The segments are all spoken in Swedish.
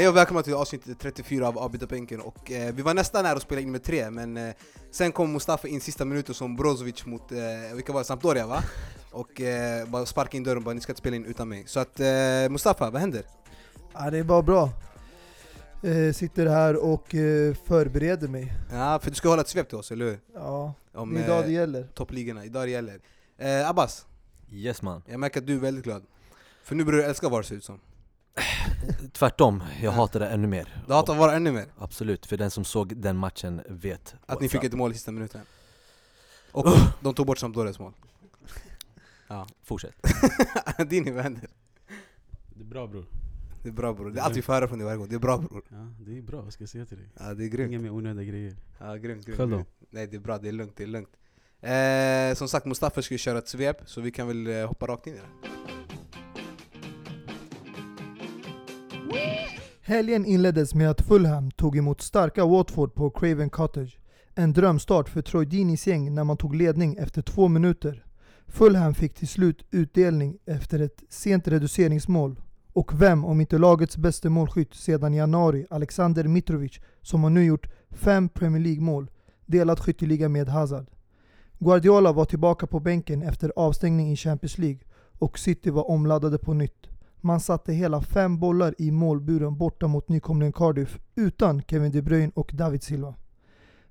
Hej och välkomna till avsnitt 34 av Avbytarbänken och eh, vi var nästan nära att spela in med tre men eh, sen kom Mustafa in sista minuten som Brozovic mot, eh, vilka var det? Sampdoria va? Och eh, bara sparkade in dörren och bara ni ska inte spela in utan mig. Så att eh, Mustafa, vad händer? Ja, det är bara bra. Eh, sitter här och eh, förbereder mig. Ja, för du ska hålla ett svep till oss, eller hur? Ja, Om det är idag eh, det gäller. toppligorna, idag det gäller. Eh, Abbas, Yes man. jag märker att du är väldigt glad. För nu börjar du älska VAR ser ut som. Tvärtom, jag hatar det ännu mer. Du hatar VAR ännu mer. Absolut, för den som såg den matchen vet Att ni fick ett mål i sista minuten. Och de tog bort Sampdorias mål. Ja. Fortsätt. Dini, vad händer? Det är bra bror. Det är bra bror, det är allt vi får höra från dig varje gång. Det är bra bror. Ja, det är bra, vad ska jag säga till dig? Ja, det är grymt. Inga mer onödiga grejer. Ja, grymt, grymt, Själv då? Nej det är bra, det är lugnt, det är lugnt. Eh, som sagt, Mustafa ska ju köra ett svep, så vi kan väl eh, hoppa rakt in i det. Helgen inleddes med att Fulham tog emot starka Watford på Craven Cottage. En drömstart för Troy Deeneys gäng när man tog ledning efter två minuter. Fulham fick till slut utdelning efter ett sent reduceringsmål. Och vem om inte lagets bästa målskytt sedan januari, Alexander Mitrovic, som har nu gjort fem Premier League-mål, delat skytteliga med Hazard. Guardiola var tillbaka på bänken efter avstängning i Champions League och City var omladdade på nytt. Man satte hela fem bollar i målburen borta mot nykomlingen Cardiff utan Kevin De Bruyne och David Silva.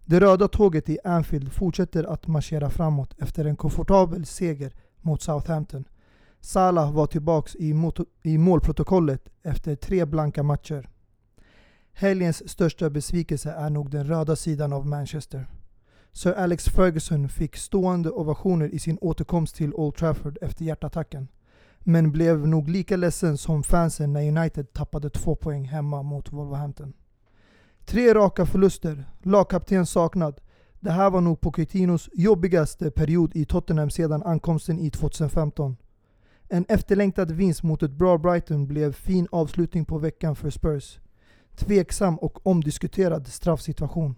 Det röda tåget i Anfield fortsätter att marschera framåt efter en komfortabel seger mot Southampton. Salah var tillbaks i, mot- i målprotokollet efter tre blanka matcher. Helgens största besvikelse är nog den röda sidan av Manchester. Sir Alex Ferguson fick stående ovationer i sin återkomst till Old Trafford efter hjärtattacken men blev nog lika ledsen som fansen när United tappade två poäng hemma mot Wolverhampton. Tre raka förluster, lagkapten saknad. Det här var nog Pochettinos jobbigaste period i Tottenham sedan ankomsten i 2015. En efterlängtad vinst mot ett bra Brighton blev fin avslutning på veckan för Spurs. Tveksam och omdiskuterad straffsituation.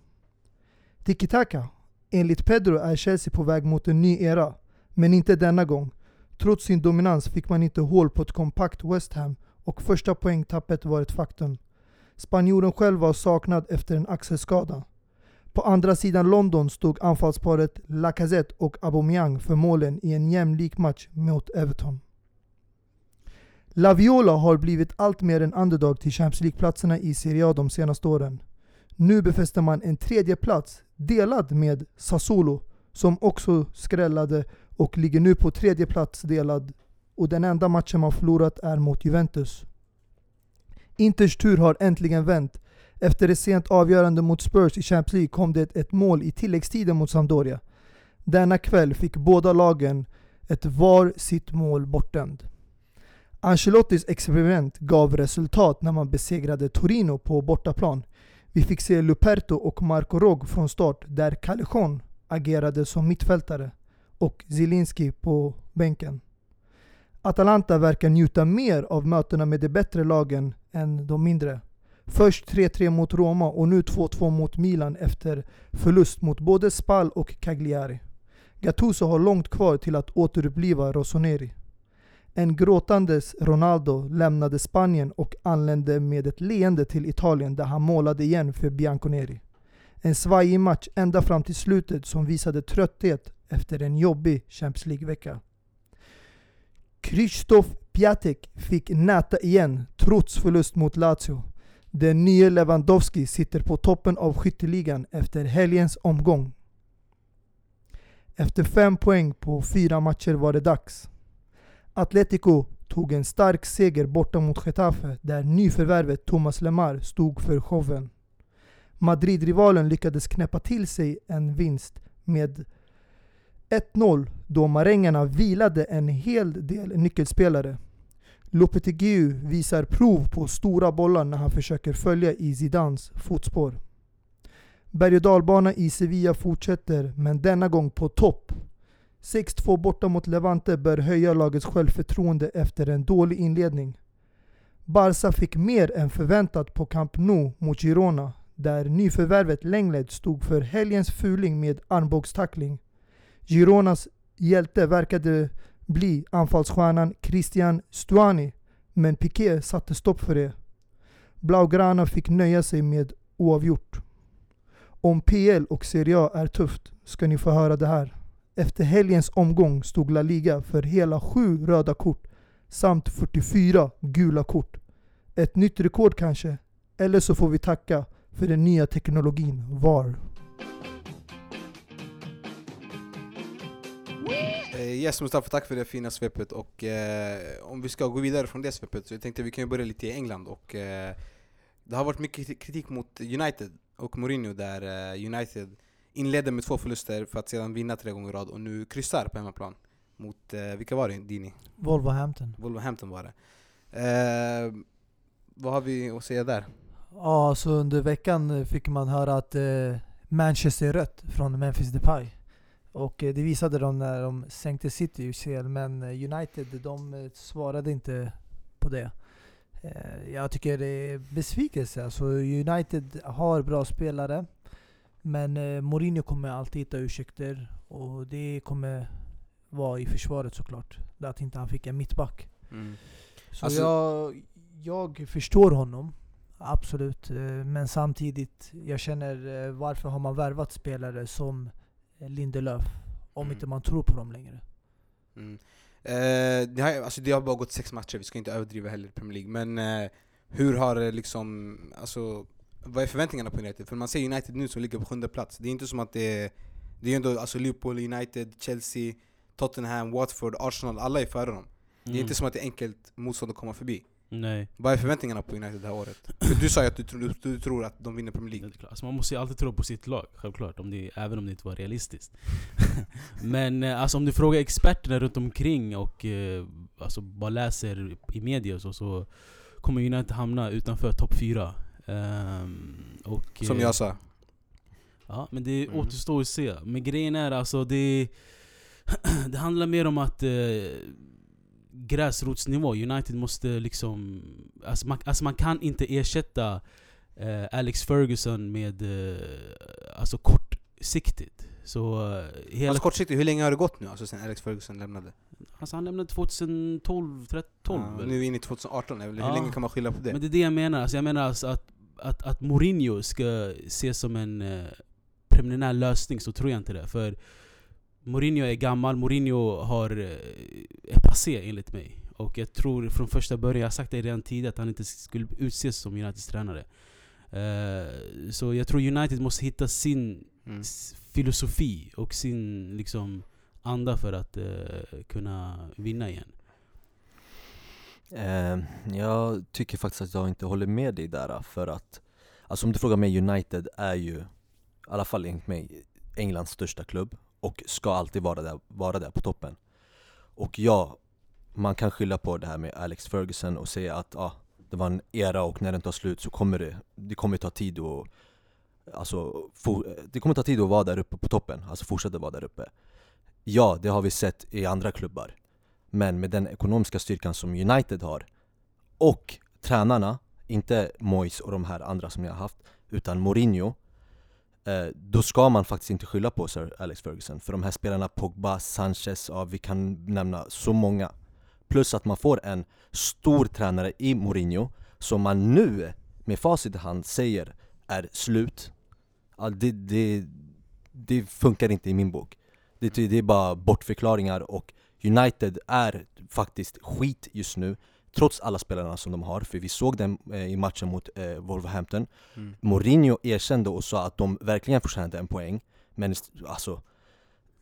Tiki-taka. Enligt Pedro är Chelsea på väg mot en ny era, men inte denna gång. Trots sin dominans fick man inte hål på ett kompakt West Ham och första poängtappet var ett faktum. Spanjoren själv var saknad efter en axelskada. På andra sidan London stod anfallsparet Lacazette och Aubameyang för målen i en jämlik match mot Everton. Laviola har blivit allt mer en underdog till Champions League-platserna i Serie A de senaste åren. Nu befäster man en tredje plats delad med Sassuolo som också skrällade och ligger nu på tredje plats delad och den enda matchen man förlorat är mot Juventus. Inters tur har äntligen vänt. Efter ett sent avgörande mot Spurs i Champions League kom det ett mål i tilläggstiden mot Sampdoria. Denna kväll fick båda lagen ett var sitt mål bortdömd. Ancelottis experiment gav resultat när man besegrade Torino på bortaplan. Vi fick se Luperto och Marco Rog från start där Callejon agerade som mittfältare och Zielinski på bänken. Atalanta verkar njuta mer av mötena med de bättre lagen än de mindre. Först 3-3 mot Roma och nu 2-2 mot Milan efter förlust mot både Spal och Cagliari. Gattuso har långt kvar till att återuppliva Rossoneri. En gråtandes Ronaldo lämnade Spanien och anlände med ett leende till Italien där han målade igen för Bianconeri. En svajig match ända fram till slutet som visade trötthet efter en jobbig Champions League-vecka. Krzysztof Piatek fick näta igen trots förlust mot Lazio. Den nye Lewandowski sitter på toppen av skytteligan efter helgens omgång. Efter fem poäng på fyra matcher var det dags. Atletico tog en stark seger borta mot Getafe där nyförvärvet Thomas Lemar stod för showen. Madrid-rivalen lyckades knäppa till sig en vinst med 1-0 då marängerna vilade en hel del nyckelspelare. Lopetegui visar prov på stora bollar när han försöker följa i Zidans fotspår. Berg och dalbana i Sevilla fortsätter, men denna gång på topp. 6-2 borta mot Levante bör höja lagets självförtroende efter en dålig inledning. Barca fick mer än förväntat på Camp Nou mot Girona, där nyförvärvet Lenglet stod för helgens fuling med armbågstackling. Gironas hjälte verkade bli anfallsstjärnan Christian Stuani, men Piqué satte stopp för det. Blaugrana fick nöja sig med oavgjort. Om PL och Serie A är tufft ska ni få höra det här. Efter helgens omgång stod La Liga för hela sju röda kort samt 44 gula kort. Ett nytt rekord kanske? Eller så får vi tacka för den nya teknologin VAR. Eh, yes Mustafa, tack för det fina svepet och eh, om vi ska gå vidare från det svepet så jag tänkte vi kan börja lite i England och eh, det har varit mycket kritik mot United och Mourinho där eh, United inledde med två förluster för att sedan vinna tre gånger i rad och nu kryssar på hemmaplan mot, eh, vilka var det Dini? Wolverhampton. Wolverhampton var det. Eh, vad har vi att säga där? Ja, så under veckan fick man höra att eh, Manchester är rött från Memphis Depay. Och eh, det visade de när de sänkte City UCL, men eh, United de eh, svarade inte på det. Eh, jag tycker det är besvikelse. Alltså United har bra spelare, men eh, Mourinho kommer alltid hitta ursäkter och det kommer vara i försvaret såklart. Att inte han fick en mittback. Så Alltså- jag, jag förstår honom, absolut. Eh, Men samtidigt, jag känner eh, varför har man värvat spelare som eh, Lindelöf om Mm. inte man tror på dem längre? Mm. Eh, det, har, alltså det har bara gått sex matcher, vi ska inte överdriva heller Premier League, men eh, hur har liksom, alltså, vad är förväntningarna på United? För man ser United nu som ligger på sjunde plats, det är inte som att det är, det är ändå alltså Liverpool, United, Chelsea, Tottenham, Watford, Arsenal, alla är före dem. Det är Mm. inte som att det är enkelt motstånd att komma förbi. Nej, Vad är förväntningarna på United det här året? För du sa ju att du, tror- du, tror att de vinner Premier League. Alltså man måste ju alltid tro på sitt lag, självklart. Om det, även om det inte var realistiskt. Men eh, alltså, om du frågar experterna runt omkring och eh, alltså, bara läser i media och så, så kommer United hamna utanför topp 4. Och, Som eh, jag sa. Ja, men det Mm. återstår att se. Men grejen är alltså, det, det handlar mer om att eh, gräsrotsnivå, United måste liksom... Alltså man, alltså man kan inte ersätta eh, Alex Ferguson med eh, alltså kortsiktigt. Så eh, hela... Alltså kortsiktigt, hur länge har det gått nu alltså, sen Alex Ferguson lämnade? alltså han lämnade 2012, 13 Ja, nu är vi inne i 2018, eller hur Ja. länge kan man skylla på det? Men det är det jag menar. Alltså jag menar alltså att, att, att Mourinho ska ses som en eh, preliminär lösning, så tror jag inte det. För Mourinho är gammal, Mourinho har, eh, är passé enligt mig. Och jag tror från första början, jag har sagt det redan tidigare, att han inte skulle utses som Uniteds tränare. Eh, så jag tror United måste hitta sin Mm. filosofi och sin liksom anda för att eh, kunna vinna igen. Eh, jag tycker faktiskt att jag inte håller med dig där för att Alltså om du frågar mig, United är ju, i alla fall enligt mig, Englands största klubb och ska alltid vara där, vara där på toppen Och ja, man kan skylla på det här med Alex Ferguson och säga att ah, det var en era och när den tar slut så kommer det, det kommer ta tid att Alltså, for, det kommer ta tid att vara där uppe på toppen, alltså fortsätta vara där uppe. Ja, det har vi sett i andra klubbar men med den ekonomiska styrkan som United har och tränarna, inte Moyes och de här andra som jag har haft, utan Mourinho eh, Då ska man faktiskt inte skylla på Sir Alex Ferguson För de här spelarna, Pogba, Sanchez, ja, vi kan nämna så många. Plus att man får en stor tränare i Mourinho Som man nu, med facit i hand, säger är slut. Det, det, det funkar inte i min bok. Det, det är bara bortförklaringar och United är faktiskt skit just nu Trots alla spelarna som de har, för vi såg dem eh, i matchen mot eh, Wolverhampton. Mm. Mourinho erkände och sa att de verkligen förtjänade en poäng Men alltså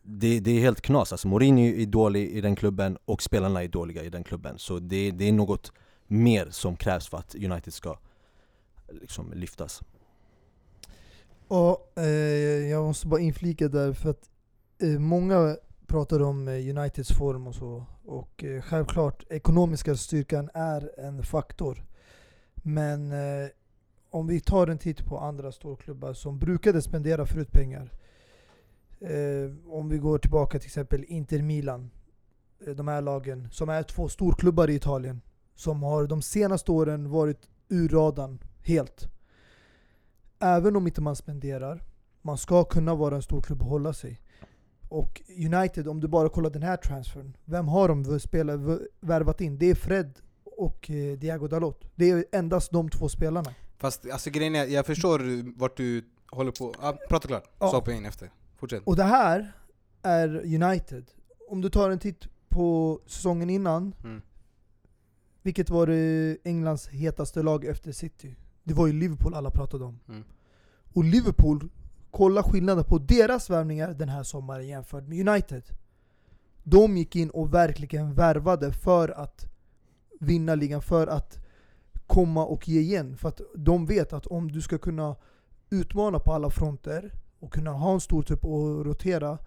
det, det är helt knas, alltså Mourinho är dålig i den klubben och spelarna är dåliga i den klubben Så det, det är något mer som krävs för att United ska liksom lyftas Och, eh, jag måste bara inflika där för att eh, många pratar om eh, Uniteds form och så. Och eh, självklart, ekonomiska styrkan är en faktor. Men eh, om vi tar en titt på andra storklubbar som brukade spendera förut pengar. Eh, om vi går tillbaka till exempel Inter Milan. Eh, de här lagen, som är två storklubbar i Italien. Som har de senaste åren varit ur radarn helt. även om inte man spenderar, man ska kunna vara en stor klubb och hålla sig. Och United, om du bara kollar den här transfern, vem har de v- spela, v- värvat in? Det är Fred och eh, Diego Dalot. Det är endast de två spelarna. Fast alltså grejen är, jag förstår vart du håller på. Ah, prata klart, Ja. så hoppar jag in efter. Fortsätt. Och det här är United. Om du tar en titt på säsongen innan, Mm. vilket var Englands hetaste lag efter City? Det var ju Liverpool alla pratade om. Mm. Och Liverpool, kolla skillnaden på deras värvningar den här sommaren jämfört med United. De gick in och verkligen värvade för att vinna ligan, för att komma och ge igen. För att de vet att om du ska kunna utmana på alla fronter och kunna ha en stor trupp och rotera,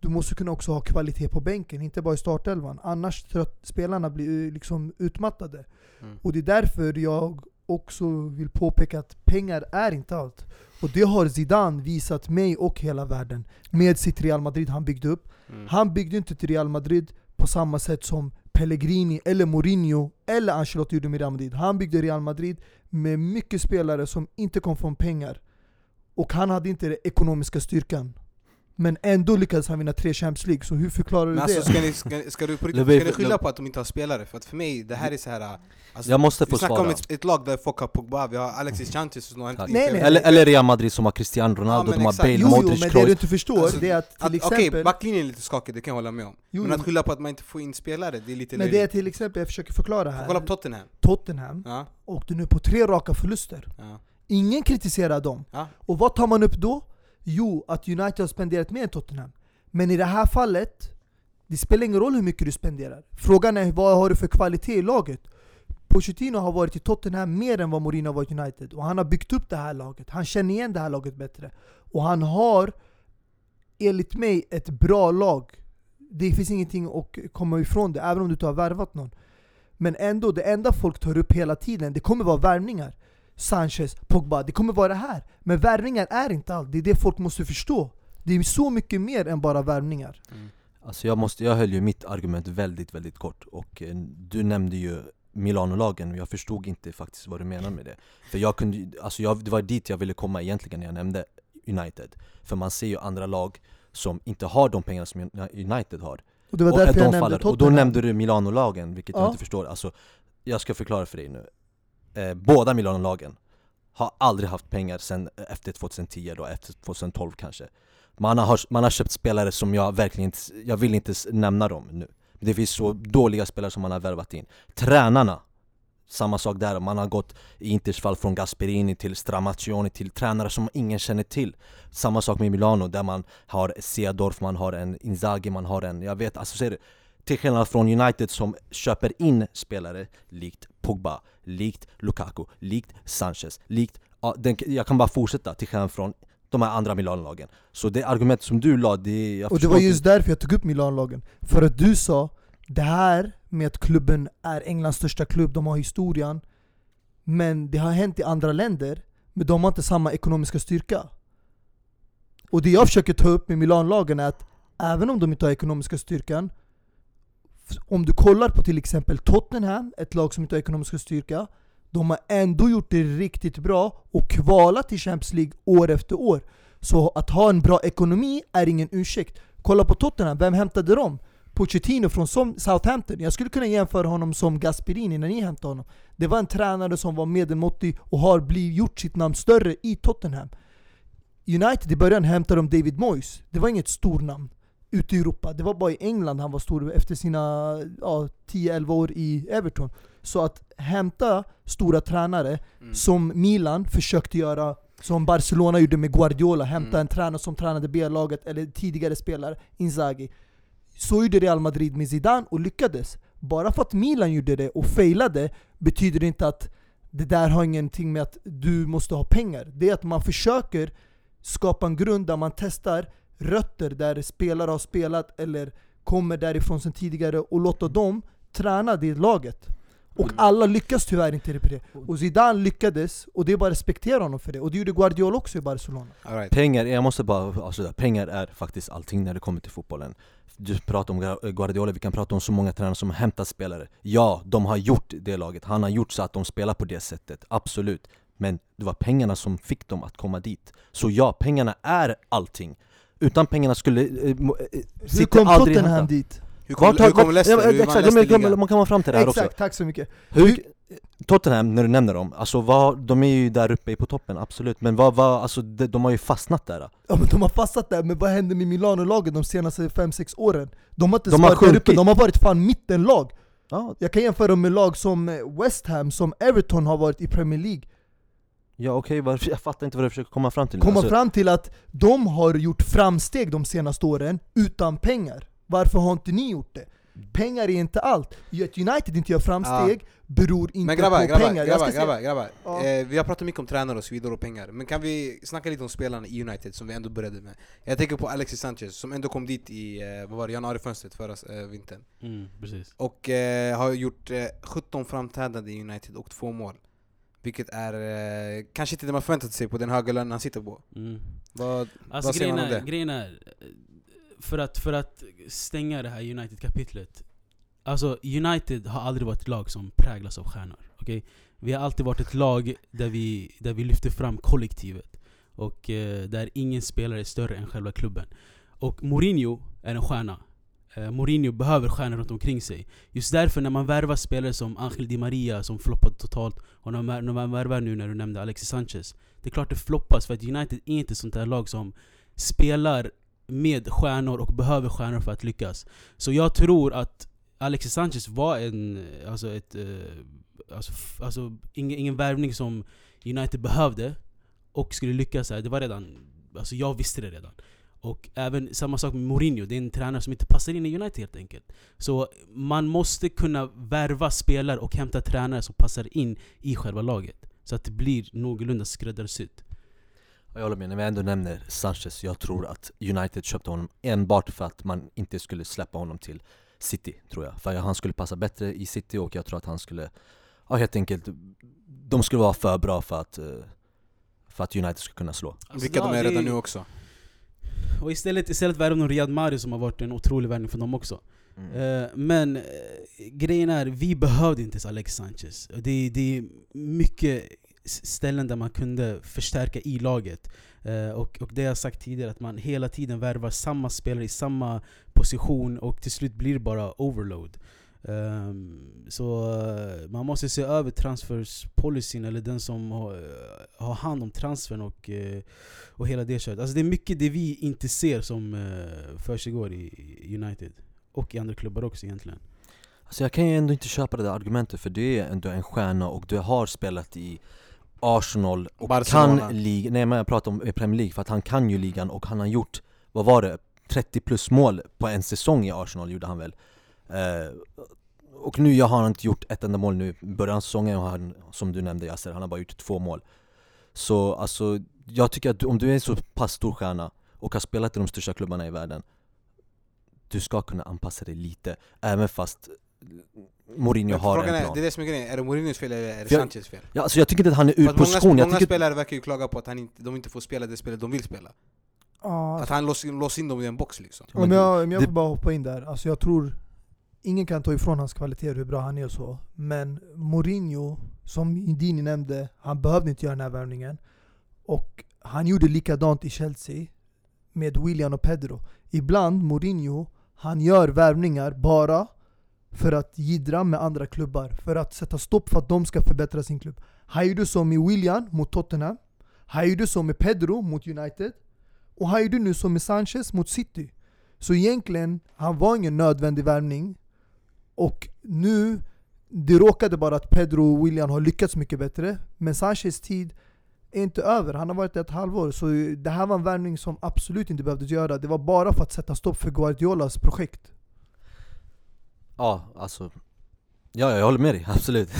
du måste kunna också ha kvalitet på bänken, inte bara i startelvan. Annars att spelarna blir liksom utmattade. Mm. Och det är därför jag också vill påpeka att pengar är inte allt. Och det har Zidane visat mig och hela världen med sitt Real Madrid han byggde upp. Mm. Han byggde inte till Real Madrid på samma sätt som Pellegrini eller Mourinho eller Ancelotti gjorde med Real Madrid. Han byggde Real Madrid med mycket spelare som inte kom från pengar. Och han hade inte den ekonomiska styrkan. Men ändå lyckades han vinna tre Champions League, så hur förklarar du Men det? alltså ska, ni, ska, ska du ska ni skylla på att de inte har spelare? För att för mig, det här är så här. Alltså, Jag måste få svara. om ett, ett lag där folk har Pogba, vi har Alexis Sanchez som har hämtat Tack. in Nej, nej. Eller, eller Real Madrid som har Cristiano Ronaldo, men de har. Bale, Jo, jo, Modric, men det Kroos. du inte förstår, Alltså, det är att till Att- exempel... Okej, backlinjen är lite skakig, det kan jag hålla med om. Jo, men att skylla på att man inte får in spelare, det är lite Men det är till exempel, jag försöker förklara här. Kolla på Tottenham. Tottenham Ja, åkte nu på tre raka förluster. ja, Ingen kritiserar dem. ja. Och vad tar man upp då? Jo, att United har spenderat mer än Tottenham. Men i det här fallet, det spelar ingen roll hur mycket du spenderar. Frågan är vad har du för kvalitet i laget? Pochettino har varit i Tottenham mer än vad Mourinho har varit i United. Och han har byggt upp det här laget. Han känner igen det här laget bättre. Och han har, enligt mig, ett bra lag. Det finns ingenting att komma ifrån det, även om du inte har värvat någon. Men ändå, det enda folk tar upp hela tiden, det kommer vara värvningar. Sanchez, Pogba, det kommer vara det här. Men värvningar är inte allt, det är det folk måste förstå. Det är så mycket mer än bara värvningar. Mm. Alltså jag, måste, jag höll ju mitt argument väldigt, väldigt kort och eh, du nämnde ju Milano-lagen och jag förstod inte faktiskt vad du menar med det För jag kunde, alltså jag, det var dit jag ville komma egentligen när jag nämnde United För man ser ju andra lag som inte har de pengarna som United har Och det var och därför de jag nämnde faller. Tottenham. Och då nämnde du Milano-lagen, vilket Ja. jag inte förstår alltså, Jag ska förklara för dig nu eh, Båda Milano-lagen har aldrig haft pengar sen eh, efter 2010 då, efter 2012 kanske. Man har, man har köpt spelare som jag verkligen inte, jag vill inte nämna dem nu. Det finns så dåliga spelare som man har värvat in. Tränarna, samma sak där, man har gått i Inters fall från Gasperini till Stramaccioni till tränare som ingen känner till. Samma sak med Milano där man har Seadorf, man har en Inzaghi, man har en, jag vet, alltså ser du till skillnad från United som köper in spelare likt Pogba, likt Lukaku, likt Sanchez, likt... Ja, den, jag kan bara fortsätta till skillnad från de här andra Milan-lagen Så det argument som du la, det... Jag Och det var inte- just därför jag tog upp Milan-lagen. För att du sa, det här med att klubben är Englands största klubb, de har historien. Men det har hänt i andra länder, men de har inte samma ekonomiska styrka. Och det jag försöker ta upp med Milan-lagen är att även om de inte har ekonomiska styrkan, om du kollar på till exempel Tottenham, ett lag som inte har ekonomisk styrka, de har ändå gjort det riktigt bra och kvalat till Champions League år efter år. Så att ha en bra ekonomi är ingen ursäkt. Kolla på Tottenham, vem hämtade de? Pochettino från Southampton. Jag skulle kunna jämföra honom som Gasperini när ni hämtade honom. Det var en tränare som var medelmåttig och har blivit, gjort sitt namn större i Tottenham. United i början hämtade de David Moyes. Det var inget stort namn ute i Europa. Det var bara i England han var stor efter sina ja, 10-11 år i Everton. Så att hämta stora tränare Mm. som Milan försökte göra, som Barcelona gjorde med Guardiola, hämta Mm. en tränare som tränade B-laget eller tidigare spelare, Inzaghi. Så gjorde Real Madrid med Zidane och lyckades. Bara för att Milan gjorde det och failade betyder det inte att det där har ingenting med att du måste ha pengar. Det är att man försöker skapa en grund där man testar rötter där spelare har spelat eller kommer därifrån sedan tidigare och låta dem träna det laget. Och Mm. alla lyckas tyvärr inte på det. Och Zidane lyckades, och det är bara att respektera honom för det. Och det gjorde Guardiola också i Barcelona. All right. Pengar, jag måste bara avsluta, pengar är faktiskt allting när det kommer till fotbollen Du pratar om Gra- Guardiola, vi kan prata om så många tränare som har hämtat spelare Ja, de har gjort det laget, han har gjort så att de spelar på det sättet, absolut Men det var pengarna som fick dem att komma dit. Så ja, pengarna är allting. Utan pengarna skulle eh, mo- eh, Hur kom aldrig Tottenham hända. dit? Hur har- hur vart- Leicester? ja, Hur Exakt, Leicester man- man kan komma fram till det här också. Exakt, tack så mycket. Hur, Tottenham, när du nämner dem, alltså vad, de är ju där uppe på toppen, absolut. Men vad, vad, alltså, de, de har ju fastnat där. Ja men de har fastnat där, men vad hände med Milano-lagen de senaste 5-6 åren? De har inte De har varit där uppe, de har varit fan mittenlag. Ja, Jag kan jämföra dem med lag som eh, West Ham, som Everton har varit i Premier League. Ja okej, varför- jag fattar inte vad du försöker komma fram till. Komma Alltså, fram till att de har gjort framsteg de senaste åren utan pengar. Varför har inte ni gjort det? Pengar är inte allt. Att United inte gör framsteg beror inte Men grabbar, på grabbar, pengar. Jag grabbar, ska säga- grabbar, grabbar. Ja. Eh, vi har pratat mycket om tränare och så vidare och pengar, men kan vi snacka lite om spelarna i United som vi ändå började med? Jag tänker på Alexis Sanchez som ändå kom dit i, eh, vad var det, januarifönstret förra eh, vintern. Mm, precis. Och eh, har gjort eh, 17 framträdanden i United och två mål. Vilket är eh, kanske inte det man förväntat sig på den höga lönen han sitter på. Mm. Vad, Alltså vad säger man om det? grejen är, eh, för att, för att stänga det här United-kapitlet Alltså United har aldrig varit ett lag som präglas av stjärnor, okej? Vi har alltid varit ett lag där vi, där vi lyfter fram kollektivet Och eh, där ingen spelare är större än själva klubben Och Mourinho är en stjärna Eh, Mourinho behöver stjärnor runt omkring sig Just därför när man värvar spelare som Angel Di Maria som floppade totalt Och när man, när man värvar nu när du nämnde Alexis Sanchez Det är klart det floppas för att United är inte ett sånt där lag som spelar med stjärnor och behöver stjärnor för att lyckas. Så jag tror att Alexis Sanchez var en, eh, alltså ett, eh, alltså, alltså ingen, ingen värvning som United behövde och skulle lyckas här. Det var redan, alltså jag visste det redan. Och även samma sak med Mourinho, det är en tränare som inte passar in i United helt enkelt. Så man måste kunna värva spelare och hämta tränare som passar in i själva laget. Så att det blir någorlunda skräddarsytt. Jag håller med, när vi ändå nämner Sanchez, jag tror att United köpte honom enbart för att man inte skulle släppa honom till City, tror jag. För han skulle passa bättre i City och jag tror att han skulle, ja helt enkelt, de skulle vara för bra för att, eh, för att United skulle kunna slå. Alltså, Vilka de är det redan nu också. Och istället, istället värvade de Riyad Mahrez som har varit en otrolig värvning för dem också. Eh, men eh, grejen är, vi behövde inte Alex Sanchez. Det, det är mycket ställen där man kunde förstärka i laget. Eh, och, och det jag sagt tidigare, att man hela tiden värvar samma spelare i samma position och till slut blir det bara overload. Ehm, så eh, man måste se över transferspolicyn, eller den som har, eh, har hand om transfern och, eh, och hela det köret. Alltså det är mycket det vi inte ser som uh, försiggår i United. Och i andra klubbar också egentligen. Alltså jag kan ju ändå inte köpa det där argumentet för du är ändå en stjärna och du har spelat i Arsenal och Barcelona. kan ligan, nej men jag pratar om Premier League för att han kan ju ligan och han har gjort, vad var det, 30 plus mål på en säsong i Arsenal gjorde han väl Och nu har han inte gjort ett enda mål nu, i början av säsongen har han, som du nämnde Yasser, han har bara gjort två mål. Så alltså, jag tycker att om du är en så pass stor stjärna och har spelat i de största klubbarna i världen Du ska kunna anpassa dig lite, även fast Mourinho har en är, plan. det är det som är grejen, är det Mourinhos fel eller är det jag- Sanchez fel? Ja, alltså jag tycker inte att han är ur att många, position, jag många tycker spelare verkar ju klaga på att han inte, de inte får spela det spelet de vill spela. Ja, Att han låser in, dem i en box liksom. Om jag, om jag det- får bara hoppa in där, alltså jag tror Ingen kan ta ifrån hans kvaliteter hur bra han är och så. Men Mourinho, som Indini nämnde, han behövde inte göra den här värvningen. Och han gjorde likadant i Chelsea Med William och Pedro. Ibland, Mourinho, han gör värvningar bara för att jiddra med andra klubbar. För att sätta stopp för att de ska förbättra sin klubb. Han gjorde så med William mot Tottenham. Han gjorde så med Pedro mot United. Och han gjorde nu så med Sanchez mot City. Så egentligen, han var ingen nödvändig värvning. Och nu, det råkade bara att Pedro och William har lyckats mycket bättre. Men Sanchez tid är inte över. Han har varit där ett halvår. Så det här var en värvning som absolut inte behövdes göra. Det var bara för att sätta stopp för Guardiolas projekt. Ja, alltså Ja, jag håller med dig, absolut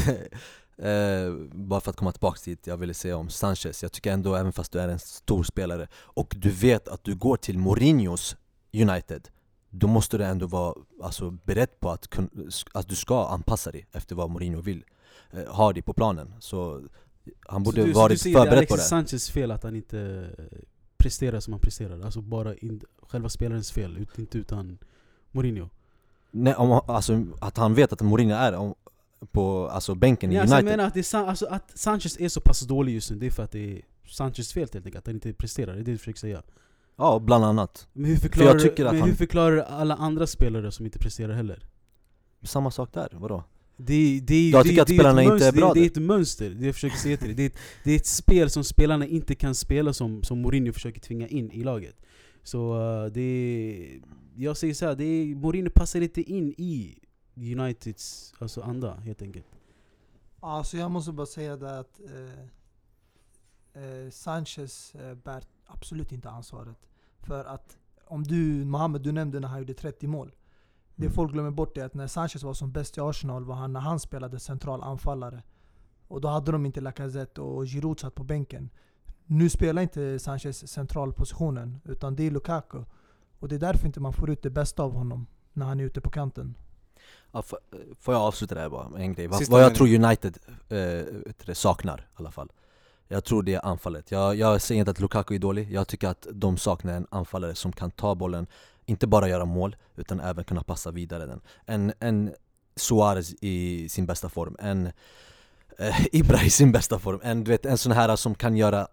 eh, Bara för att komma tillbaka dit jag ville säga om Sanchez Jag tycker ändå, även fast du är en stor spelare och du vet att du går till Mourinhos United då måste du ändå vara alltså, beredd på att, att du ska anpassa dig efter vad Mourinho vill eh, ha dig på planen Så han borde så du, så du varit säger det är förberedd på Alexis det Sanchez fel att han inte presterar som han presterar? Alltså bara in, själva spelarens fel, inte utan Mourinho? Nej, om, alltså, att han vet att Mourinho är om, på alltså bänken i Ja, alltså jag United. menar att, det är, alltså, att Sanchez är så pass dålig just nu, det är för att det är Sanchez fel helt enkelt, att han inte presterar, det är det du försöker säga Ja, bland annat. Men hur jag förklarar, tycker att men han- hur förklarar du alla andra spelare som inte presterar heller? Samma sak där, vadå? Det, det, Jag det, tycker att det, spelarna ett inte är mönster, bra det, det är ett mönster, det jag försöker säga till dig. Det är, ett, det är ett spel som spelarna inte kan spela som, som Mourinho försöker tvinga in i laget. Så uh, det är, jag säger så här, det är, Mourinho passar inte in i Uniteds alltså anda helt enkelt. Alltså jag måste bara säga det att eh, eh, Sanchez eh, bär absolut inte ansvaret. För att om du, Mohamed, du nämnde när han gjorde 30 mål. Det Mm. folk glömmer bort är att när Sanchez var som bäst i Arsenal var han när han spelade central anfallare. Och då hade de inte Lacazette och Giroud satt på bänken. Nu spelar inte Sanchez centralpositionen, utan det är Lukaku. Och det är därför inte man får ut det bästa av honom när han är ute på kanten. Ja, f- får jag avsluta det här bara med en grej? Sista vad jag tror United eh, saknar i alla fall jag tror det är anfallet. Jag, jag säger inte att Lukaku är dålig, jag tycker att de saknar en anfallare som kan ta bollen, inte bara göra mål, utan även kunna passa vidare den. En, en Suarez i sin bästa form, en eh, Ibra i sin bästa form, en, du vet, en sån här som kan göra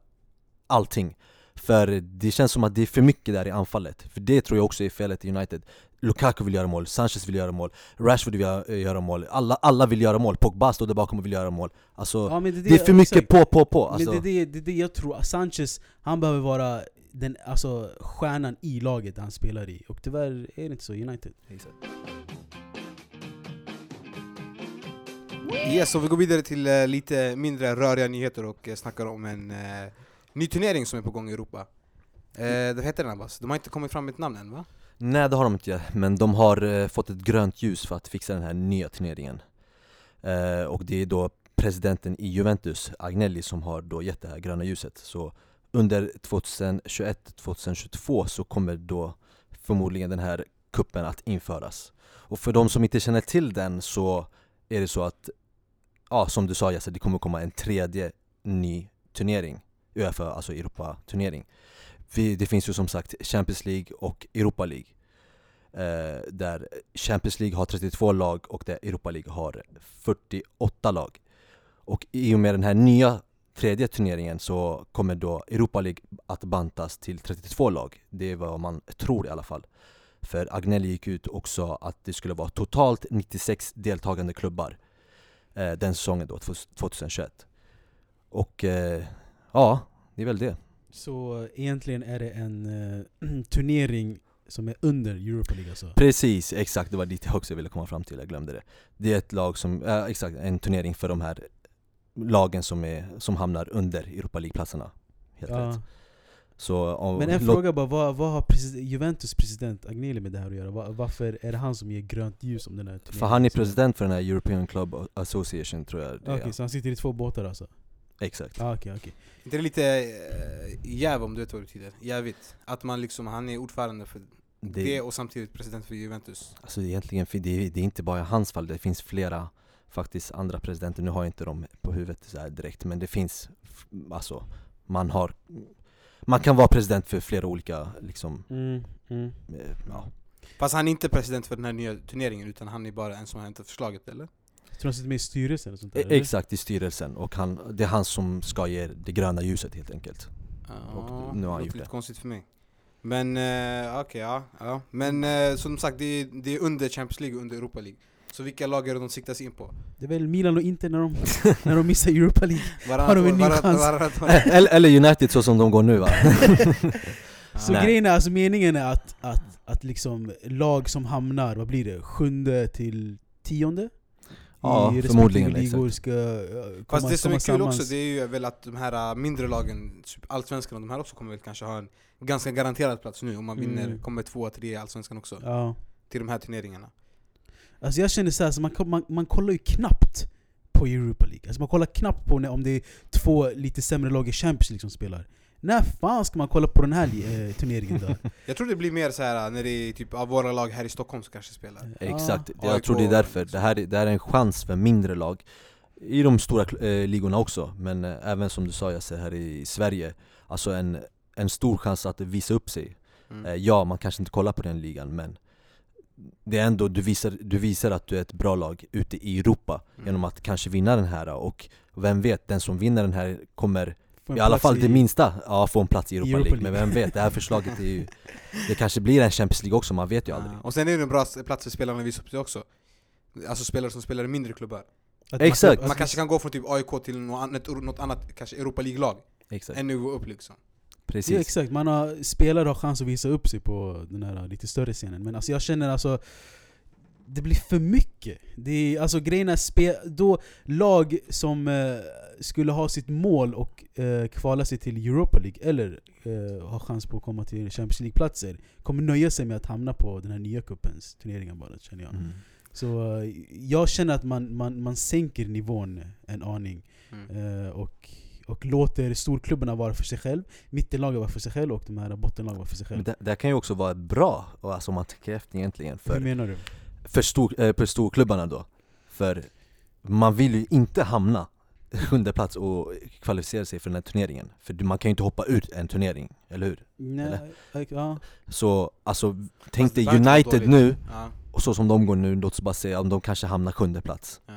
allting. För det känns som att det är för mycket där i anfallet, för det tror jag också är felet i United. Lukaku vill göra mål, Sanchez vill göra mål, Rashford vill göra, göra mål, alla, alla vill göra mål, Pogba står där bakom och vill göra mål Alltså, Ja, men det är för mycket exakt. på, på, på alltså, Men det, är det, det är det jag tror, Sanchez, han behöver vara den, alltså, stjärnan i laget han spelar i. Och tyvärr är det inte så i United. Yes, så vi går vidare till eh, lite mindre röriga nyheter och eh, snackar om en eh, ny turnering som är på gång i Europa. Eh, vad heter den Abbas? De har inte kommit fram med ett namn än va? Nej det har de inte, men de har eh, fått ett grönt ljus för att fixa den här nya turneringen eh, Och det är då presidenten i Juventus, Agnelli, som har då gett det här gröna ljuset Så under 2021-2022 så kommer då förmodligen den här kuppen att införas Och för de som inte känner till den så är det så att, ja som du sa Jesse, det kommer komma en tredje ny turnering Uefa, alltså Europa-turnering. Det finns ju som sagt Champions League och Europa League. Eh, Där Champions League har 32 lag och där Europa League har 48 lag. Och i och med den här nya tredje turneringen så kommer då Europa League att bantas till 32 lag. Det är vad man tror i alla fall. För Agnelli gick ut och sa att det skulle vara totalt 96 deltagande klubbar eh, Den säsongen då, 2021 Och eh, ja, det är väl det Så eh, egentligen är det en eh, turnering som är under Europa League alltså. Precis, exakt, det var dit jag också ville komma fram till, jag glömde det Det är ett lag som, äh, exakt, en turnering för de här lagen som, är, som hamnar under Europa League-platserna Helt Ja. rätt Så, om, Men en fråga bara, vad, vad har president, Juventus president Agnelli med det här att göra? Va- varför är det han som ger grönt ljus om den här turneringen? För han är president för den här European Club Association tror jag det. Okej, så han sitter i två båtar alltså? Exakt Ah, okej. inte det lite eh, jäv om du vet vad det betyder? Jävigt. Att man liksom, han är ordförande för det, det, och samtidigt president för Juventus. Alltså egentligen, det, är- det är inte bara hans fall, det finns flera faktiskt andra presidenter, nu har jag inte dem på huvudet så här direkt men det finns, alltså man har Man kan vara president för flera olika liksom, Mm, mm. eh, ja, Fast han är inte president för den här nya turneringen utan han är bara en som har hämtat förslaget eller? Tror han sitter med i styrelsen och sånt där, E-? Exakt, i styrelsen och han, det är han som ska ge det gröna ljuset helt enkelt Ja, nu har han låter gjort lite det. konstigt för mig. Men eh, okej, ja, ja. Men eh, som sagt, det är, det är under Champions League och under Europa League. Så vilka lag är det de siktar sig in på? Det är väl Milan och Inter när de, när de missar Europa League Har de en ny chans? år. eller, eller United så som de går nu va? Så Nej. grejen är, alltså meningen är att, att, att liksom lag som hamnar, vad blir det? Sjunde till tionde? Ja, I respektive förmodligen, ligor exakt. ska uh, komma, Fast det som är kul sammans. också, det är ju väl att de här äh, mindre lagen, typ Allsvenskan och de här också kommer väl kanske ha en ganska garanterad plats nu om man vinner, Mm. kommer två, tre i Allsvenskan också. Ja. Till de här turneringarna. Alltså jag känner såhär, så man, man, man kollar ju knappt på Europa League. Alltså man kollar knappt på när, om det är två lite sämre lag i Champions League som spelar. När fan ska man kolla på den här eh, turneringen då? Jag tror det blir mer så här äh, när det är typ av våra lag här i Stockholm som kanske spelar. Exakt, Ja. jag tror det är AIK, därför. Det här, är- det här är en chans för mindre lag I de stora eh, ligorna också, men eh, även som du sa Jesse, här i Sverige Alltså en, en stor chans att visa upp sig Mm. eh, Ja, man kanske inte kollar på den ligan men det är ändå, du visar, du visar att du är ett bra lag ute i Europa Mm. genom att kanske vinna den här och vem vet, den som vinner den här kommer Få en i alla fall i- det minsta ja, få en plats i Europa, Europa League. Men League. vem vet, det här förslaget är ju Det kanske blir en Champions League också, man vet ju aldrig Ja. Och sen är det en bra plats för spelarna att visa upp sig också. Alltså spelare som spelar i mindre klubbar. Att Exakt. Man, Man kanske kan gå från typ AIK till något annat, något annat kanske Europa League-lag. Exakt, nivå upp liksom. precis Ja, exakt, man har, spelare har chans att visa upp sig på den här lite större scenen. Men alltså jag känner alltså det blir för mycket. Det är, alltså grejen är spe, då lag som eh, skulle ha sitt mål och eh, kvala sig till Europa League eller eh, ha chans på att komma till Champions League-platser kommer nöja sig med att hamna på den här nya cupens turneringar bara känner jag. mm. Så eh, jag känner att man, man, man sänker nivån en aning Mm. eh, och, och låter storklubbarna vara för sig själv, mittenlagen vara för sig själv och de här bottenlagen vara för sig Men själv. det, det här kan ju också vara bra, alltså om man tänker efter egentligen Hur för, menar du? För, stor, eh, för storklubbarna då För man vill ju inte hamna sjunde plats och kvalificera sig för den här turneringen För man kan ju inte hoppa ut en turnering, eller hur? Nej, eh, ja. Så alltså, tänk dig United nu, Ja, och så som de går nu, låt oss bara säga om de kanske hamnar sjunde plats ja.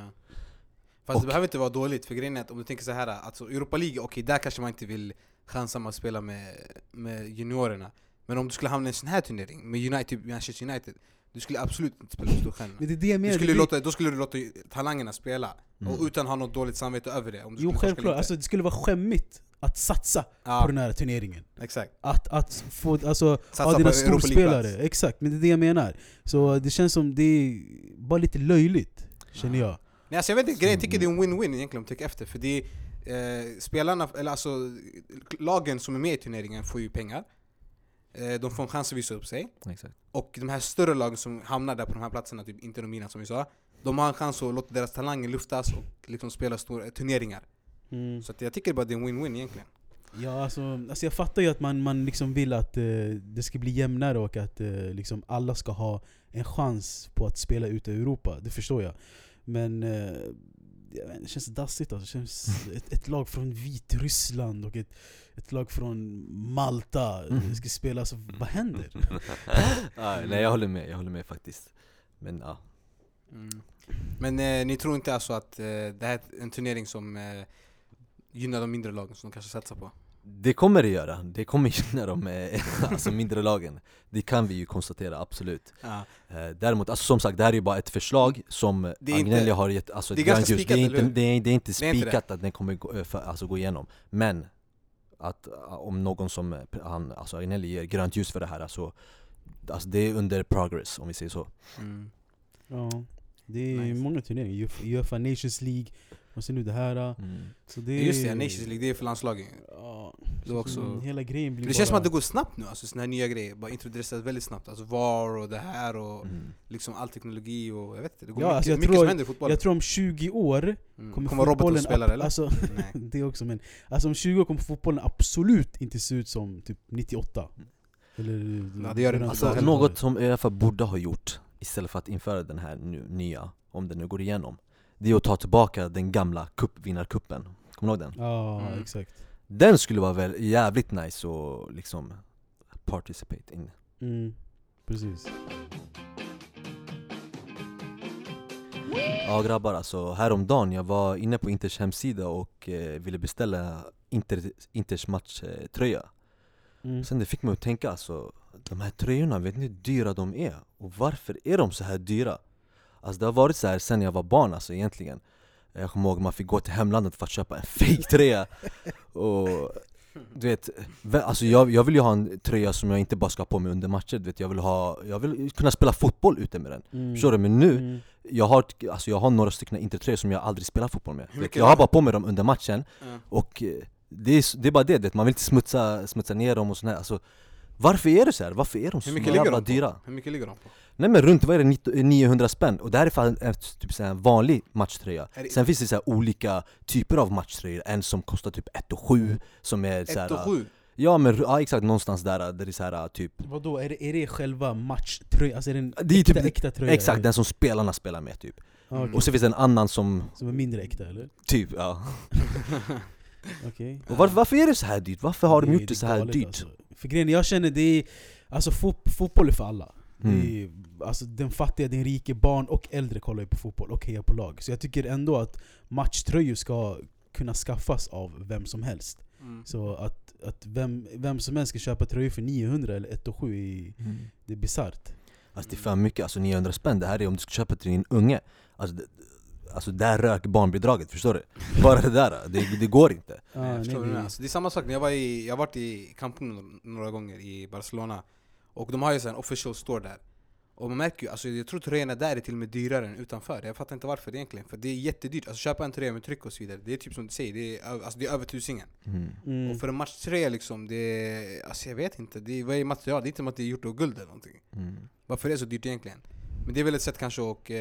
Fast Och- det behöver inte vara dåligt, för grejen är att om du tänker så här, alltså Europa League, okej där kanske man inte vill chansa med att spela med, med juniorerna. Men om du skulle hamna i en sån här turnering, med United, Manchester United, du skulle absolut inte spela storstjärnorna. Men det är det jag Du menar. skulle det, låta, då skulle du låta talangerna spela, Mm. och utan att ha något dåligt samvete över det. Om du jo självklart, alltså, det skulle vara skämmigt att satsa ja, på den här turneringen. exakt. Att, att få, alltså, Satsa ha dina storspelare, exakt, men det är det jag menar. Så det känns som det är bara lite löjligt, känner jag. Nej, alltså jag vet inte, grejen, jag tycker det är en win-win egentligen om du tänker efter. För det är, eh, spelarna, eller alltså lagen som är med i turneringen får ju pengar. Eh, de får en chans att visa upp sig. Exakt. Och de här större lagen som hamnar där på de här platserna, typ Inter och Milan som vi sa, de har en chans att låta deras talanger luftas och liksom spela stora turneringar. Så att jag tycker bara det är en win-win egentligen. Ja, alltså, alltså jag fattar ju att man, man liksom vill att eh, det ska bli jämnare och att eh, liksom alla ska ha en chans på att spela ute i Europa, det förstår jag. Men eh, det känns dassigt alltså. Det känns ett, ett lag från Vitryssland och ett, ett lag från Malta Mm. ska spela, alltså, vad händer? ja, nej jag håller med, jag håller med faktiskt Men ja, Men eh, ni tror inte alltså att eh, det här är en turnering som eh, gynnar de mindre lagen som de kanske satsar på? Det kommer det göra, det kommer gynna de eh, alltså mindre lagen. Det kan vi ju konstatera, absolut. Ja. Eh, Däremot, alltså som sagt, det här är ju bara ett förslag som Agnelli har gett alltså, det är ganska spikat, det är inte, det är, det är inte Det är inte spikat att den kommer gå, eh, för, alltså, gå igenom. Men att om någon som, han, alltså Agnelli ger grönt ljus för det här alltså, alltså det är under progress om vi säger så. Mm. Ja, det är Nice. många turneringar, Uefa Nations League, och sen nu det här. mm. Så det Just det, Nations League, det är för landslagen. Ja, Det också- så hela grejen blir Det känns som bara- att det går snabbt nu, alltså såna här nya grejer bara introduceras väldigt snabbt. Alltså VAR och det här och Mm. liksom all teknologi och jag vet inte, det går Ja, mycket, alltså jag mycket tror- som händer i fotbollen. Jag tror om 20 år Mm. kommer Kommer fotbollen... spela ab- eller? Alltså, det också men... Alltså om 20 år kommer fotbollen absolut inte se ut som typ 98. Eller... Ja, det gör det. Alltså 80-talet. något som Uefa borde ha gjort istället för att införa den här nya, om den nu går igenom Det är att ta tillbaka den gamla cupvinnarcupen, kommer du ihåg den? Ja, Mm. exakt. Den skulle vara väl jävligt nice att liksom participate in Mm, precis. Ja grabbar alltså, häromdagen jag var inne på Inters hemsida och eh, ville beställa Inter, Inters matchtröja Mm. Sen det fick mig att tänka alltså, de här tröjorna, vet ni hur dyra de är? Och varför är de så här dyra? Alltså det har varit så här sen jag var barn alltså egentligen Jag kommer ihåg man fick gå till hemlandet för att köpa en fake-tröja Och du vet, alltså jag, jag vill ju ha en tröja som jag inte bara ska ha på mig under matcher du vet, jag vill, ha, jag vill kunna spela fotboll ute med den Mm. Förstår du? Men nu, Mm. jag har, alltså jag har några stycken intertröjor som jag aldrig spelar fotboll med vet, Jag har bara på mig dem under matchen Ja. och eh, det är, det är bara det, vet, man vill inte smutsa, smutsa ner dem och sånt här alltså, Varför är det så här? Varför är de så Hur mycket ligger jävla dyra? Hur mycket ligger de på? Nej men runt, vad är det, 90 900 spänn? Och det här är fan en typ så här vanlig matchtröja det- Sen finns det så olika typer av matchtröjor, en som kostar typ 1 och 7 som är så 1 här, 7? Ja men ja, exakt, någonstans där, där det är så här typ Vadå, är det, är det själva matchtröjan? Alltså är det en Det är äkta, typ- äkta tröja? Exakt, eller? den som spelarna spelar med typ okej. Och så finns det en annan som, Som är mindre äkta eller? typ ja Okej. Och varför, varför är det så här dyrt? Varför har de Det är- gjort det så här dyrt? Alltså. För grejen, jag känner det är, alltså fot, fotboll är för alla. Mm. Det är, alltså, den fattiga, den rike, barn och äldre kollar ju på fotboll och hejar på lag. Så jag tycker ändå att matchtröjor ska kunna skaffas av vem som helst. Mm. Så att, att vem, vem som helst ska köpa tröjor för 900 eller 1 7 är, Mm. det är bisarrt. Alltså det är för mycket, alltså 900 spänn, det här är om du ska köpa till din unge Alltså, det, alltså där rök barnbidraget, förstår du? Bara det där, det, det går inte förstår nej, det- Alltså, det är samma sak, när jag var i, jag har varit i Camp Nou några gånger i Barcelona Och de har ju en official store där Och man märker ju, alltså jag tror tröjorna där är till och med dyrare än utanför Jag fattar inte varför egentligen, för det är jättedyrt Alltså köpa en tröja med tryck och så vidare, det är typ som du säger, det är, alltså, det är över tusingen mm. Mm. Och för en matchtröja liksom, det är, alltså jag vet inte, det är, vad är material? Det är inte som att det är gjort av guld eller någonting Mm. Varför är det så dyrt egentligen? Men det är väl ett sätt kanske att eh,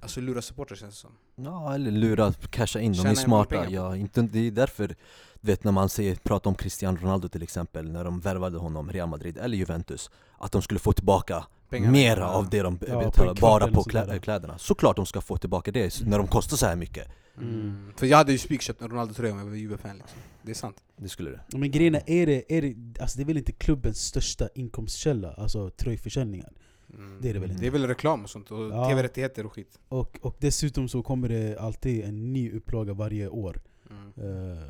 alltså lura supportrar känns det som Ja eller lura, casha in, de Tjäna är smarta ja, inte, Det är därför, du vet när man säger, pratar om Cristiano Ronaldo till exempel När de värvade honom, Real Madrid eller Juventus Att de skulle få tillbaka Pengarna. mera Ja. av det de Ja, betalar bara på eller klä, sådär. kläderna Såklart de ska få tillbaka det, när de kostar så här mycket Mm. För jag hade ju spikköpt en Ronaldo-tröja om jag var Juve-fan liksom. Det är sant Det skulle det Men grejen är, är det, är det, alltså det är väl inte klubbens största inkomstkälla, alltså tröjförsäljningar? Mm. Det är det väl inte? Det är väl reklam och sånt, och Ja. tv-rättigheter och skit Och, och dessutom så kommer det alltid en ny upplaga varje år. mm. Eh,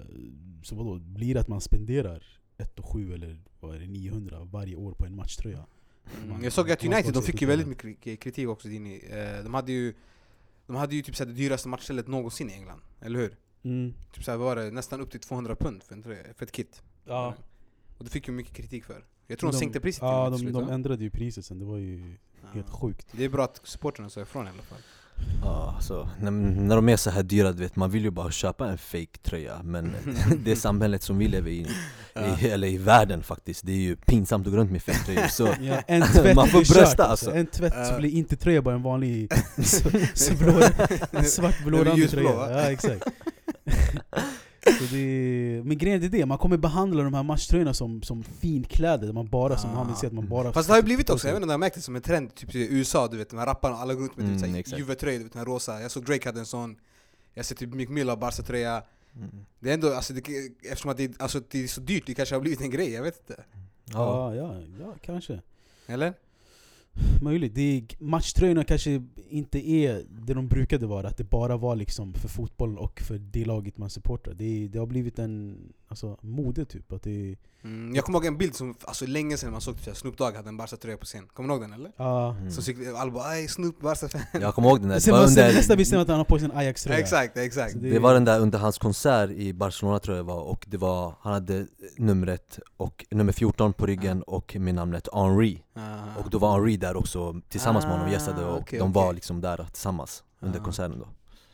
så vadå, blir det att man spenderar 1 och 7 eller vad är det, 900 varje år på en matchtröja? Mm. Jag såg att man United, de fick ju väldigt mycket kri- kritik också Dini. Eh, De hade ju De hade ju typ såhär det dyraste matchstället någonsin i England, eller hur? Mm. Typ vad var det? Nästan upp till 200 pund för, en för ett kit Ja. Och det fick ju mycket kritik för Jag tror de, De- sänkte priset Ja, de, de ändrade ju priset sen, det var ju helt Ja. sjukt. Det är bra att supportrarna sa ifrån i alla fall Ja, så, när, när de är så här dyra, du vet, man vill ju bara köpa en fake tröja Men det samhället som vi lever i, i, eller i världen faktiskt, det är ju pinsamt att gå runt med fake tröjor så Ja, en tvätt Man får brösta, alltså. En tvätt så blir inte tröja bara en vanlig så, så blå, en svart blå tröja. Ja, exakt. Så det, men grejen är det, man kommer behandla de här matchtröjorna som, som finkläder, där man bara, som Ah. han vill säga att man bara Fast det har ju blivit också, jag vet inte om har märkt det som en trend, typ i USA du vet de här rapparna, alla går runt med Mm. Juve-tröjor, du vet den här rosa Jag såg Drake hade en sån Jag ser typ Mick Mill har Barca-tröja mm. Det är ändå, alltså det, eftersom att det, alltså, det är så dyrt, det kanske har blivit en grej, jag vet inte Ja, Ja, ja, ja, kanske. Eller? Möjligt. Det är, matchtröjorna kanske inte är det de brukade vara, att det bara var liksom för fotboll och för det laget man supportar. Det, det har blivit en alltså, mode typ. Att det, Mm, jag kommer ihåg en bild som, alltså länge sedan man såg typ, Snoop Dogg hade en Barca-tröja på scen, kommer du ihåg den eller? ja. Mm. Så gick alla bara 'Ey Snoop Barca-fan' Jag kommer ihåg den där, det Sen var, man ser, nästa under, visste man att han har på sig en Ajax-tröja. Exakt, exakt Så det var den där under hans konsert i Barcelona tror jag det var Och det var, han hade numret och nummer 14 på ryggen och med namnet Henri Ah. Och då var Henri där också tillsammans med honom och gästade och okej, de var okej. liksom där tillsammans under Ah. konserten då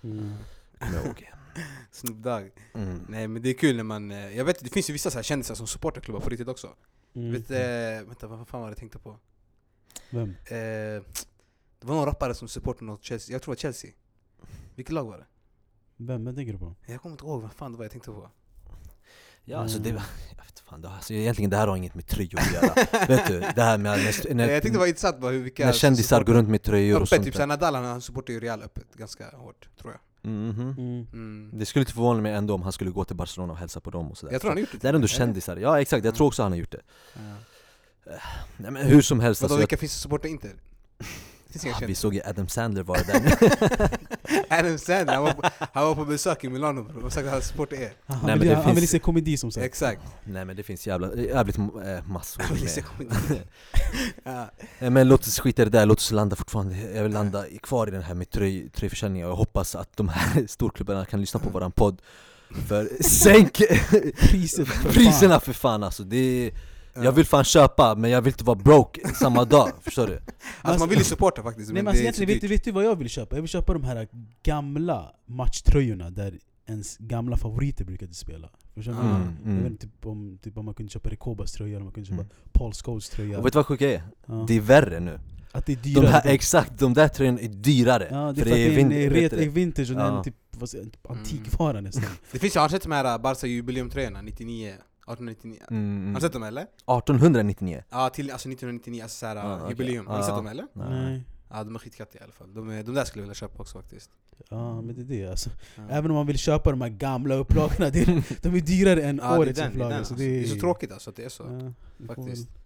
Mm. Kommer jag ihåg. Snoop Dogg Mm. Nej men det är kul när man, eh, jag vet det finns ju vissa så här kändisar som supportar klubbar på riktigt också Mm. vet, eh, Vänta vad fan var det jag tänkte på? Vem? Eh, det var någon rappare som supportade något Chelsea, jag tror det var Chelsea Vilket lag var det? Vem? Vem tänker du på? Jag kommer inte ihåg vad fan det var jag tänkte på Ja alltså det, Mm. jag vet fan, det, alltså, egentligen det här har inget med tröjor att göra Vet du, det här med när, när, jag tyckte det var intressant bara hur vilka när kändisar går runt med tröjor och Öppet, sånt typ såhär Nadal han, supportar ju Real öppet ganska hårt tror jag. Mm. mm. Det skulle inte förvåna mig ändå om han skulle gå till Barcelona och hälsa på dem och sådär Jag tror han har gjort det Det är ändå kändisar, ja exakt, jag Mm. tror också han har gjort det Ja. Nej men hur som helst Vadå alltså, vilka finns det som supportar Inter? Det finns inga jag, ah, Vi såg ju Adam Sandler vara där Adam Sandler, han var, på, han var på besök i Milano bror, och sagt att han supportar er Han, Nej, men vill, det han finns- vill se komedi som sagt. Exakt. Nej men det finns jävla, jävligt äh, massor Han vill se med. komedi. ja. Nej, Men låt oss skita i det där, låt oss landa fortfarande. Jag vill landa i- kvar i den här med tröj, tröjförsäljningen. Och jag hoppas att de här storklubbarna kan lyssna på våran podd. För sänk priserna för fan alltså. Det är, Jag vill fan köpa men jag vill inte vara broke samma dag, förstår du? Alltså man vill ju supporta faktiskt Nej men alltså, egentligen, vet, du, vet du vad jag vill köpa? Jag vill köpa de här gamla matchtröjorna där ens gamla favoriter brukade spela. Förstår du? Mm, Jag vet mm. inte typ om, typ om man kunde köpa Rekobas tröja, eller man kunde köpa Mm. Paul Scholes tröja. Och vet du vad sjuka är? ja. Det är värre nu att det är de dyrare. här, Exakt, de där tröjorna är dyrare ja, det är För för att det är en vin- det? är vintage och den Ja. är typ vad säger, jag, typ Mm. antikvara nästan. Det finns ju, har sett de här Barca jubileumtröjorna 99? 1899? mm. Har du sett dem eller? 1899 Ja, till alltså 1999, alltså såhär Ah, okej. jubileum. Har du sett Ah. dem eller? Nej. Ja, de är skitkattiga i alla fall. De, är, de där skulle jag vilja köpa också faktiskt. Ja men det är det alltså. Ja. Även om man vill köpa de här gamla upplagorna, det är, de är dyrare än Ja, det är årets den, det är upplaga. alltså. Så det, det är så tråkigt alltså att det är så. Ja, vi får faktiskt. väl-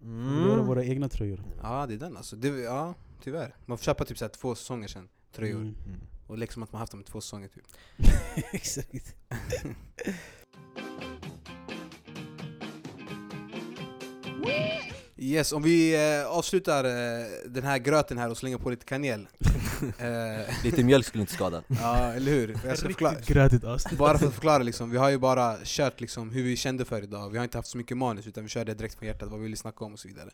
Vi får göra våra egna tröjor. Ja det är den alltså, det, ja tyvärr. Man får köpa typ såhär två säsonger sen, tröjor. Mm. Mm. Och liksom att man haft dem i två säsonger typ. Exakt. Yes, om vi eh, avslutar eh, den här gröten här och slänger på lite kanel. eh, Lite mjölk skulle inte skada. ja, eller hur? Jag ska förklara, Riktigt grötigt avsnitt. bara för att förklara liksom, vi har ju bara kört liksom hur vi kände för idag. Vi har inte haft så mycket manus utan vi körde direkt från hjärtat vad vi ville snacka om och så vidare.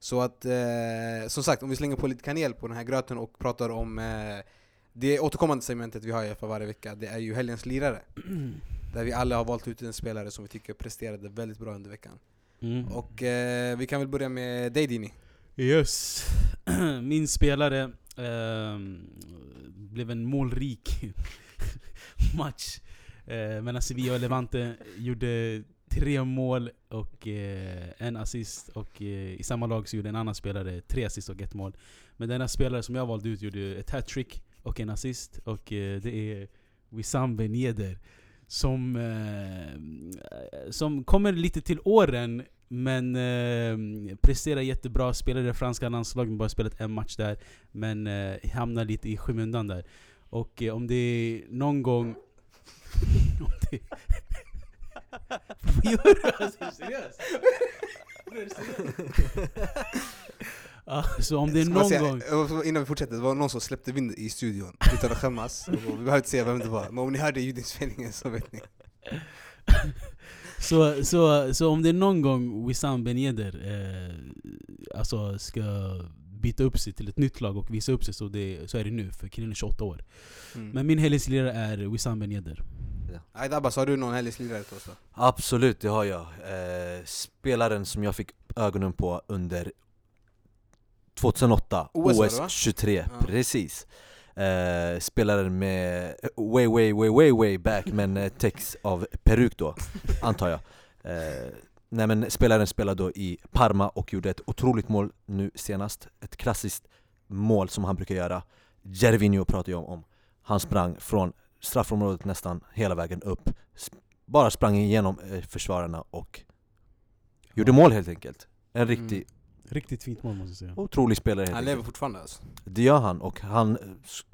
Så att, eh, som sagt, om vi slänger på lite kanel på den här gröten och pratar om eh, det återkommande segmentet vi har i för varje vecka, det är ju helgens lirare. Där vi alla har valt ut en spelare som vi tycker presterade väldigt bra under veckan. Mm. Och eh, vi kan väl börja med dig Dini. Yes. Min spelare ehm, blev en målrik match eh, mellan Sevilla och Levante. Gjorde tre mål och eh, en assist. Och eh, i samma lag så gjorde en annan spelare tre assist och ett mål. Men denna spelare som jag valde ut gjorde ett hattrick och en assist. Och eh, det är Wissam Ben Yedder. Som, eh, som kommer lite till åren men eh, presterar jättebra, spelar i det franska landslaget, bara spelat en match där. Men eh, hamnar lite i skymundan där. Och eh, om det är någon gång... om det... Vad gör du? Alltså, är så om det är någon säga- gång... Innan vi fortsätter, det var någon som släppte vind i studion utan att skämmas. Och vi behöver inte säga vem det var, men om ni hörde ljudinspelningen så vet ni. Så, så, så om det är någon gång Wissam Ben Yedder eh, alltså ska byta upp sig till ett nytt lag och visa upp sig så, det, så är det nu, för killen är 28 år. Mm. Men min helgens lirare är Wissam Ben Yedder. Aida Abbas, har du någon helgens lirare till oss då? Absolut, det har jag. Eh, spelaren som jag fick ögonen på under 2008, OS OS va? 23, Ja. precis. Eh, spelaren med way, way, way, way, way back, men eh, text av peruk då, antar jag. Eh, nej men spelaren spelade då i Parma och gjorde ett otroligt mål nu senast. Ett klassiskt mål som han brukar göra. Gervinho pratar jag om. Han sprang från straffområdet nästan hela vägen upp. Bara sprang igenom eh, försvararna och gjorde mål helt enkelt. En riktig, Mm. Riktigt fint mål måste jag säga. otrolig spelare helt Han lever fortfarande alltså. Det gör han och han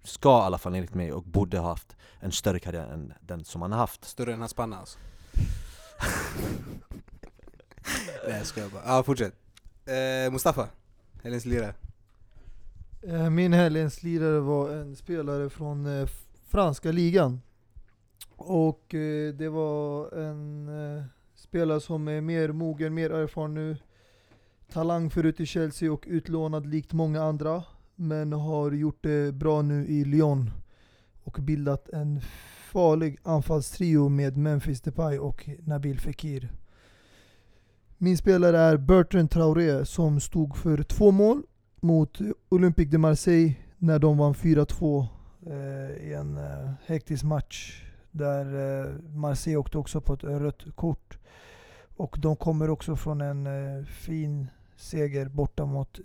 ska i alla fall enligt mig och borde ha haft en större karriär än den som han har haft. Större än hans panna alltså. Nej jag skojar bara. Ja, fortsätt. Eh, Mustafa, helgens lirare. Eh, Min helgens lirare var en spelare från eh, franska ligan. Och eh, det var en spelare som är mer mogen, mer erfaren nu. Talang förut i Chelsea och utlånad likt många andra. Men har gjort det bra nu i Lyon. Och bildat en farlig anfallstrio med Memphis Depay och Nabil Fekir. Min spelare är Bertrand Traoré som stod för två mål mot Olympique de Marseille när de vann 4-2 eh, i en eh, hektisk match. Där eh, Marseille åkte också på ett rött kort. Och de kommer också från en eh, fin seger borta mot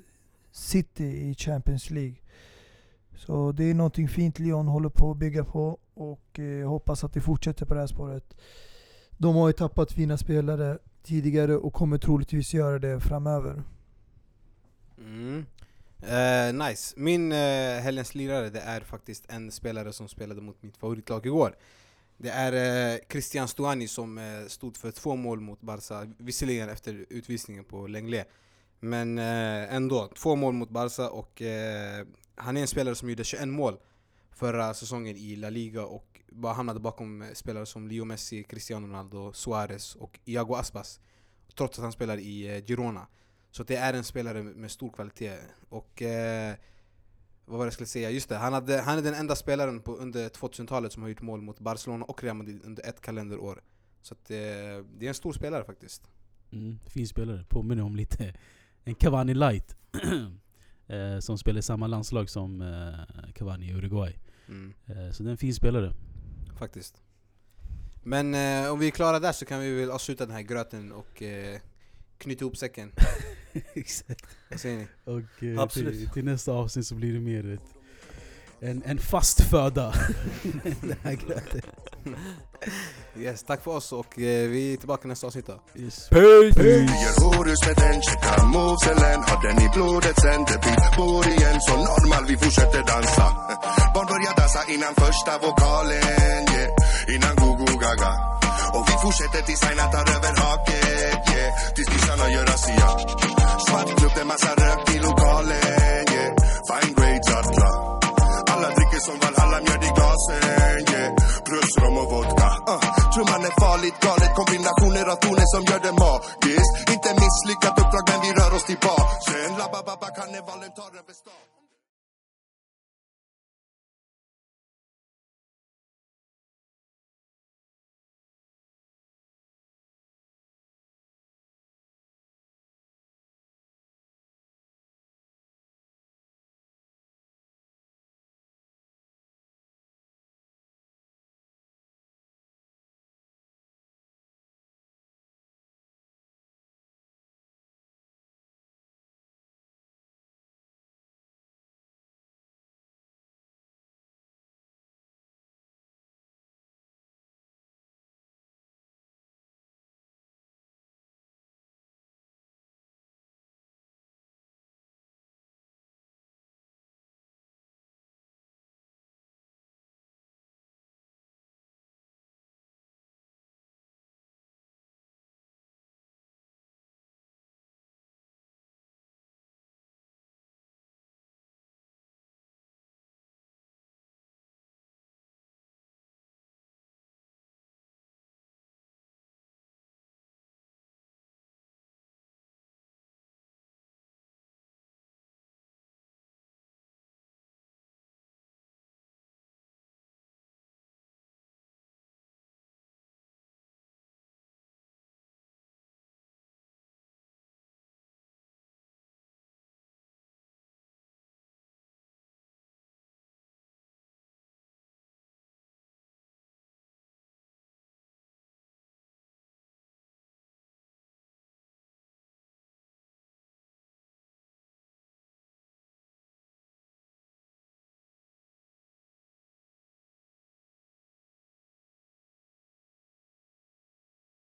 City i Champions League. Så det är någonting fint Lyon håller på att bygga på och eh, hoppas att det fortsätter på det här spåret. De har ju tappat fina spelare tidigare och kommer troligtvis göra det framöver. Mm. Eh, nice. Min eh, helgens lirare det är faktiskt en spelare som spelade mot mitt favoritlag igår. Det är eh, Christian Stuani som eh, stod för två mål mot Barca, visserligen efter utvisningen på Lenglet. Men eh, ändå, två mål mot Barca och eh, han är en spelare som gjorde 21 mål förra säsongen i La Liga och bara hamnade bakom eh, spelare som Leo Messi, Cristiano Ronaldo, Suarez och Iago Aspas. Trots att han spelar i Girona. Så det är en spelare med stor kvalitet. Och eh, vad var det jag skulle säga? Just det, han, hade, han är den enda spelaren på, under 2000-talet som har gjort mål mot Barcelona och Real Madrid under ett kalenderår. Så att, eh, det är en stor spelare faktiskt. Mm, fin spelare. Påminner om lite en Cavani light. eh, som spelar i samma landslag som eh, Cavani i Uruguay. Mm, Eh, så det är en fin spelare. faktiskt. Men eh, om vi är klara där så kan vi väl avsluta den här gröten och knyta ihop säcken. Exakt. Vad säger ni? Och eh, Absolut. till, till nästa avsnitt så blir det mer ett, en, en fast föda. Yes, tack för oss och eh, vi är tillbaka nästa avsnitt då. Yes. Peace! Vi gör Och vi fortsätter tills Aina tar över haket yeah. Tills nissarna gör razzia Svart klubb, det är massa rök i lokalen yeah. Fine grades, atla Alla dricker som Valhalla, mjöd i glasen yeah. Plus rom och vodka uh. Trumman är farligt galet Kombinationer av toner som gör det magiskt Inte misslyckat uppdrag men vi rör oss till basen Labba-babba karnevalen tar över stan